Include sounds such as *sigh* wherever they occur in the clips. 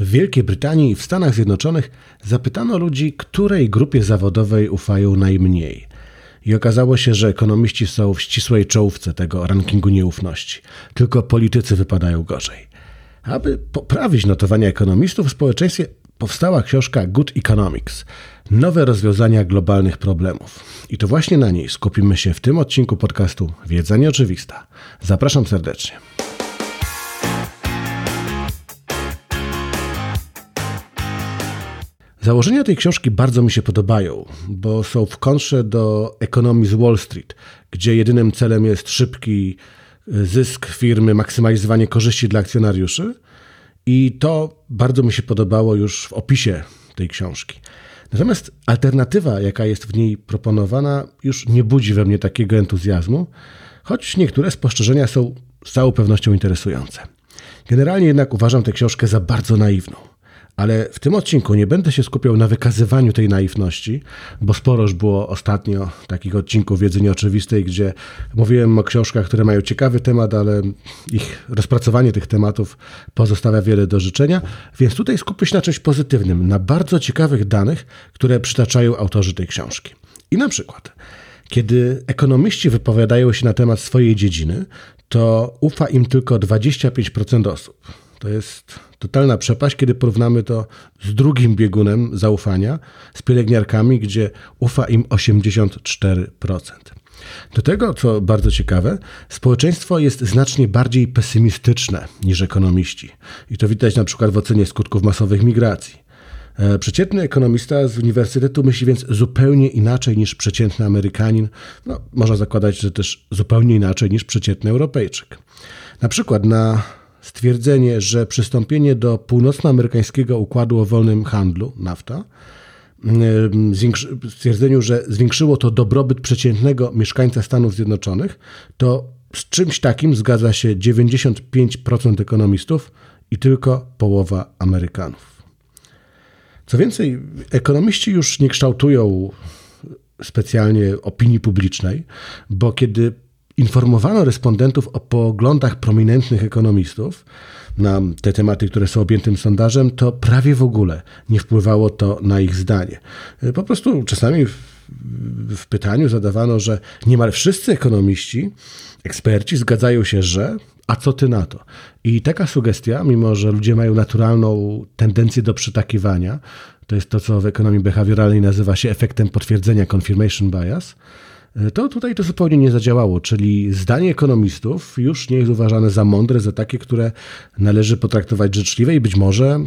W Wielkiej Brytanii i w Stanach Zjednoczonych zapytano ludzi, której grupie zawodowej ufają najmniej. I okazało się, że ekonomiści są w ścisłej czołówce tego rankingu nieufności. Tylko politycy wypadają gorzej. Aby poprawić notowania ekonomistów w społeczeństwie, powstała książka Good Economics Nowe rozwiązania globalnych problemów. I to właśnie na niej skupimy się w tym odcinku podcastu Wiedza Nieoczywista. Zapraszam serdecznie. Założenia tej książki bardzo mi się podobają, bo są w kontrze do ekonomii z Wall Street, gdzie jedynym celem jest szybki zysk firmy, maksymalizowanie korzyści dla akcjonariuszy. I to bardzo mi się podobało już w opisie tej książki. Natomiast alternatywa, jaka jest w niej proponowana, już nie budzi we mnie takiego entuzjazmu, choć niektóre spostrzeżenia są z całą pewnością interesujące. Generalnie jednak uważam tę książkę za bardzo naiwną. Ale w tym odcinku nie będę się skupiał na wykazywaniu tej naiwności, bo sporo już było ostatnio takich odcinków wiedzy nieoczywistej, gdzie mówiłem o książkach, które mają ciekawy temat, ale ich rozpracowanie tych tematów pozostawia wiele do życzenia. Więc tutaj skupię się na czymś pozytywnym, na bardzo ciekawych danych, które przytaczają autorzy tej książki. I na przykład, kiedy ekonomiści wypowiadają się na temat swojej dziedziny, to ufa im tylko 25% osób. To jest totalna przepaść, kiedy porównamy to z drugim biegunem zaufania, z pielęgniarkami, gdzie ufa im 84%. Do tego, co bardzo ciekawe, społeczeństwo jest znacznie bardziej pesymistyczne niż ekonomiści. I to widać na przykład w ocenie skutków masowych migracji. E, przeciętny ekonomista z uniwersytetu myśli więc zupełnie inaczej niż przeciętny Amerykanin. No, można zakładać, że też zupełnie inaczej niż przeciętny Europejczyk. Na przykład na stwierdzenie, że przystąpienie do północnoamerykańskiego układu o wolnym handlu, NAFTA, stwierdzeniu, że zwiększyło to dobrobyt przeciętnego mieszkańca Stanów Zjednoczonych, to z czymś takim zgadza się 95% ekonomistów i tylko połowa Amerykanów. Co więcej, ekonomiści już nie kształtują specjalnie opinii publicznej, bo kiedy informowano respondentów o poglądach prominentnych ekonomistów na te tematy, które są objętym sondażem, to prawie w ogóle nie wpływało to na ich zdanie. Po prostu czasami w, pytaniu zadawano, że niemal wszyscy ekonomiści, eksperci zgadzają się, że a co ty na to? I taka sugestia, mimo że ludzie mają naturalną tendencję do przytakiwania, to jest to, co w ekonomii behawioralnej nazywa się efektem potwierdzenia confirmation bias, to tutaj to zupełnie nie zadziałało, czyli zdanie ekonomistów już nie jest uważane za mądre, za takie, które należy potraktować życzliwie i być może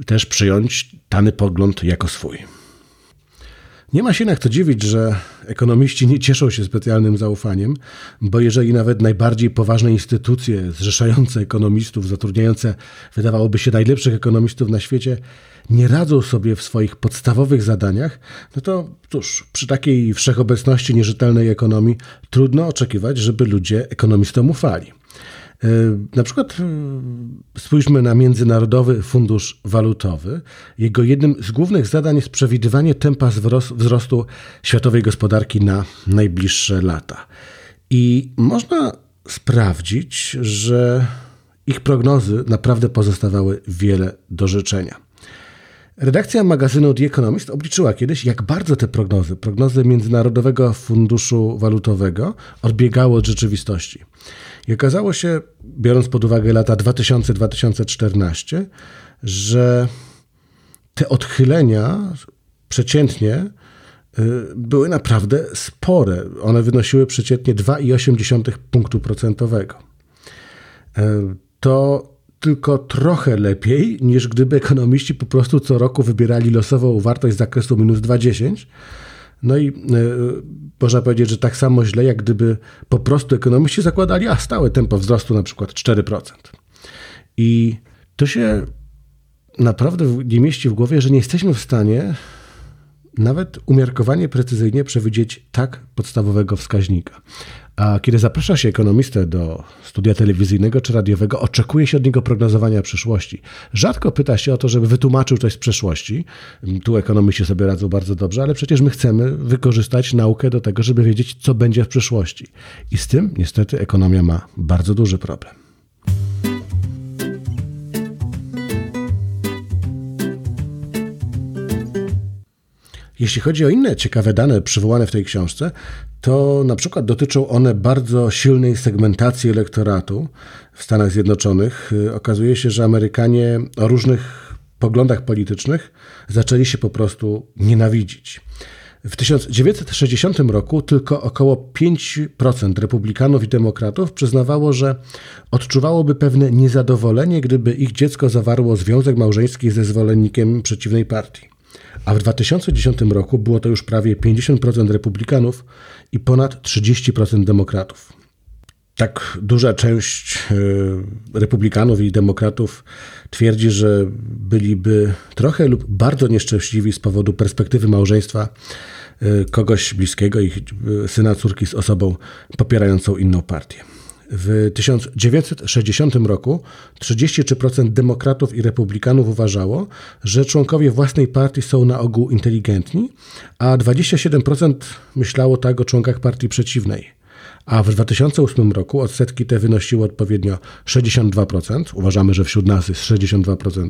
y, też przyjąć dany pogląd jako swój. Nie ma się jednak co dziwić, że ekonomiści nie cieszą się specjalnym zaufaniem, bo jeżeli nawet najbardziej poważne instytucje zrzeszające ekonomistów, zatrudniające wydawałoby się najlepszych ekonomistów na świecie, nie radzą sobie w swoich podstawowych zadaniach, no to cóż, przy takiej wszechobecności nierzetelnej ekonomii trudno oczekiwać, żeby ludzie ekonomistom ufali. E, na przykład e, spójrzmy na Międzynarodowy Fundusz Walutowy. Jego jednym z głównych zadań jest przewidywanie tempa wzrostu światowej gospodarki na najbliższe lata. I można sprawdzić, że ich prognozy naprawdę pozostawały wiele do życzenia. Redakcja magazynu The Economist obliczyła kiedyś, jak bardzo te prognozy, prognozy Międzynarodowego Funduszu Walutowego, odbiegały od rzeczywistości. I okazało się, biorąc pod uwagę lata 2000-2014, że te odchylenia przeciętnie y, były naprawdę spore. One wynosiły przeciętnie 2,8 punktu procentowego. Y, to tylko trochę lepiej, niż gdyby ekonomiści po prostu co roku wybierali losową wartość z zakresu minus 20. No i yy, można powiedzieć, że tak samo źle, jak gdyby po prostu ekonomiści zakładali, a stałe tempo wzrostu na przykład 4%. I to się naprawdę nie mieści w głowie, że nie jesteśmy w stanie nawet umiarkowanie precyzyjnie przewidzieć tak podstawowego wskaźnika. A kiedy zaprasza się ekonomistę do studia telewizyjnego czy radiowego, oczekuje się od niego prognozowania przyszłości. Rzadko pyta się o to, żeby wytłumaczył coś z przeszłości. Tu ekonomiści sobie radzą bardzo dobrze, ale przecież my chcemy wykorzystać naukę do tego, żeby wiedzieć, co będzie w przyszłości. I z tym niestety ekonomia ma bardzo duży problem. Jeśli chodzi o inne ciekawe dane przywołane w tej książce, to na przykład dotyczą one bardzo silnej segmentacji elektoratu w Stanach Zjednoczonych. Okazuje się, że Amerykanie o różnych poglądach politycznych zaczęli się po prostu nienawidzić. W 1960 roku tylko około 5% republikanów i demokratów przyznawało, że odczuwałoby pewne niezadowolenie, gdyby ich dziecko zawarło związek małżeński ze zwolennikiem przeciwnej partii. A w 2010 roku było to już prawie 50% republikanów i ponad 30% demokratów. Tak duża część e, republikanów i demokratów twierdzi, że byliby trochę lub bardzo nieszczęśliwi z powodu perspektywy małżeństwa e, kogoś bliskiego, ich e, syna, córki z osobą popierającą inną partię. W 1960 roku 33% demokratów i republikanów uważało, że członkowie własnej partii są na ogół inteligentni, a 27% myślało tak o członkach partii przeciwnej. A w 2008 roku odsetki te wynosiły odpowiednio 62%. Uważamy, że wśród nas jest 62%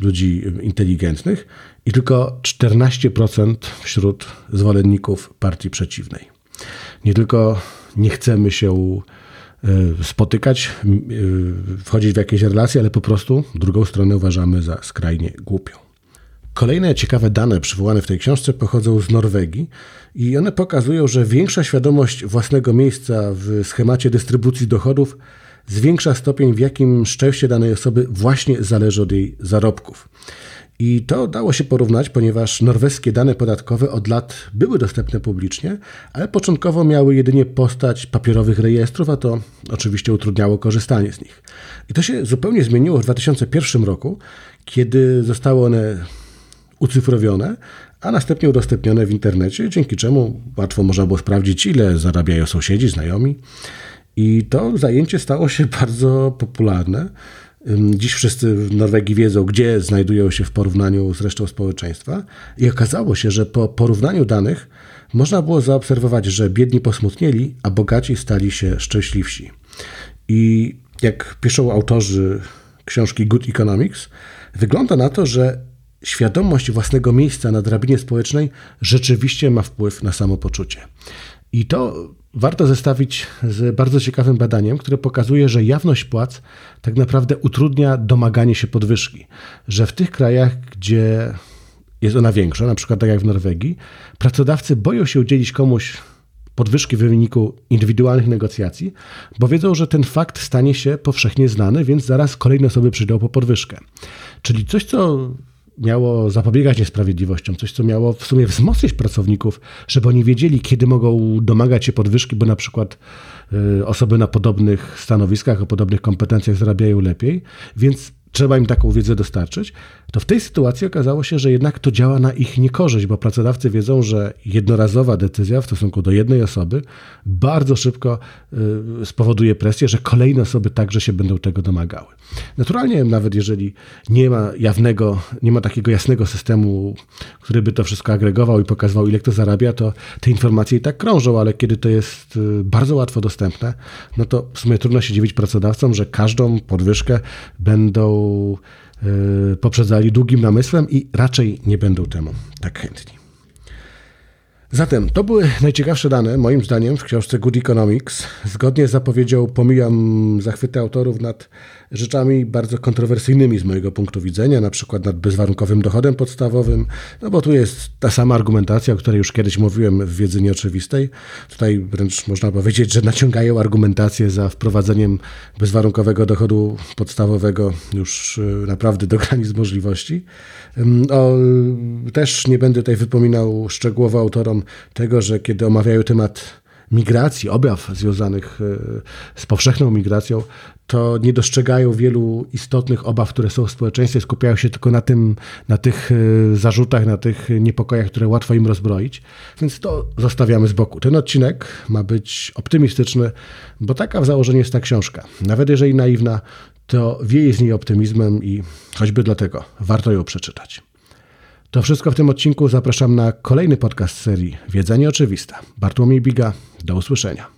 ludzi inteligentnych i tylko 14% wśród zwolenników partii przeciwnej. Nie tylko nie chcemy się spotykać, e, wchodzić w jakieś relacje, ale po prostu drugą stronę uważamy za skrajnie głupią. Kolejne ciekawe dane przywołane w tej książce pochodzą z Norwegii i one pokazują, że większa świadomość własnego miejsca w schemacie dystrybucji dochodów zwiększa stopień, w jakim szczęście danej osoby właśnie zależy od jej zarobków. I to dało się porównać, ponieważ norweskie dane podatkowe od lat były dostępne publicznie, ale początkowo miały jedynie postać papierowych rejestrów, a to oczywiście utrudniało korzystanie z nich. I to się zupełnie zmieniło w 2001 roku, kiedy zostały one ucyfrowione, a następnie udostępnione w internecie, dzięki czemu łatwo można było sprawdzić, ile zarabiają sąsiedzi, znajomi. I to zajęcie stało się *laughs* bardzo popularne. Dziś wszyscy w Norwegii wiedzą, gdzie znajdują się w porównaniu z resztą społeczeństwa, i okazało się, że po porównaniu danych można było zaobserwować, że biedni posmutnieli, a bogaci stali się szczęśliwsi. I jak piszą autorzy książki Good Economics, wygląda na to, że świadomość własnego miejsca na drabinie społecznej rzeczywiście ma wpływ na samopoczucie. I to warto zestawić z bardzo ciekawym badaniem, które pokazuje, że jawność płac tak naprawdę utrudnia domaganie się podwyżki. Że w tych krajach, gdzie jest ona większa, na przykład tak jak w Norwegii, pracodawcy boją się udzielić komuś podwyżki w wyniku indywidualnych negocjacji, bo wiedzą, że ten fakt stanie się powszechnie znany, więc zaraz kolejne osoby przyjdą po podwyżkę. Czyli coś, co miało zapobiegać niesprawiedliwościom, coś, co miało w sumie wzmocnić pracowników, żeby oni wiedzieli, kiedy mogą domagać się podwyżki, bo na przykład y, osoby na podobnych stanowiskach, o podobnych kompetencjach zarabiają lepiej, więc trzeba im taką wiedzę dostarczyć, to w tej sytuacji okazało się, że jednak to działa na ich niekorzyść, bo pracodawcy wiedzą, że jednorazowa decyzja w stosunku do jednej osoby bardzo szybko y, spowoduje presję, że kolejne osoby także się będą tego domagały. Naturalnie, nawet jeżeli nie ma jawnego, nie ma takiego jasnego systemu, który by to wszystko agregował i pokazywał, ile kto zarabia, to te informacje i tak krążą, ale kiedy to jest y, bardzo łatwo dostępne, no to w sumie trudno się dziwić pracodawcom, że każdą podwyżkę będą poprzedzali długim namysłem i raczej nie będą temu tak chętni. Zatem to były najciekawsze dane, moim zdaniem, w książce Good Economics. Zgodnie z zapowiedzią pomijam zachwyty autorów nad rzeczami bardzo kontrowersyjnymi z mojego punktu widzenia, na przykład nad bezwarunkowym dochodem podstawowym, no bo tu jest ta sama argumentacja, o której już kiedyś mówiłem w wiedzy nieoczywistej. Tutaj wręcz można powiedzieć, że naciągają argumentację za wprowadzeniem bezwarunkowego dochodu podstawowego już y, naprawdę do granic możliwości. O, też nie będę tutaj wypominał szczegółowo autorom tego, że kiedy omawiają temat migracji, objaw związanych e, z powszechną migracją, to nie dostrzegają wielu istotnych obaw, które są w społeczeństwie, skupiają się tylko na tym, na tych e, zarzutach, na tych niepokojach, które łatwo im rozbroić. Więc to zostawiamy z boku. Ten odcinek ma być optymistyczny, bo taka w założeniu jest ta książka. Nawet jeżeli naiwna, to wieje z niej optymizmem i choćby dlatego warto ją przeczytać. To wszystko w tym odcinku. Zapraszam na kolejny podcast serii Wiedza Nieoczywista. Bartłomiej Biga. Do usłyszenia.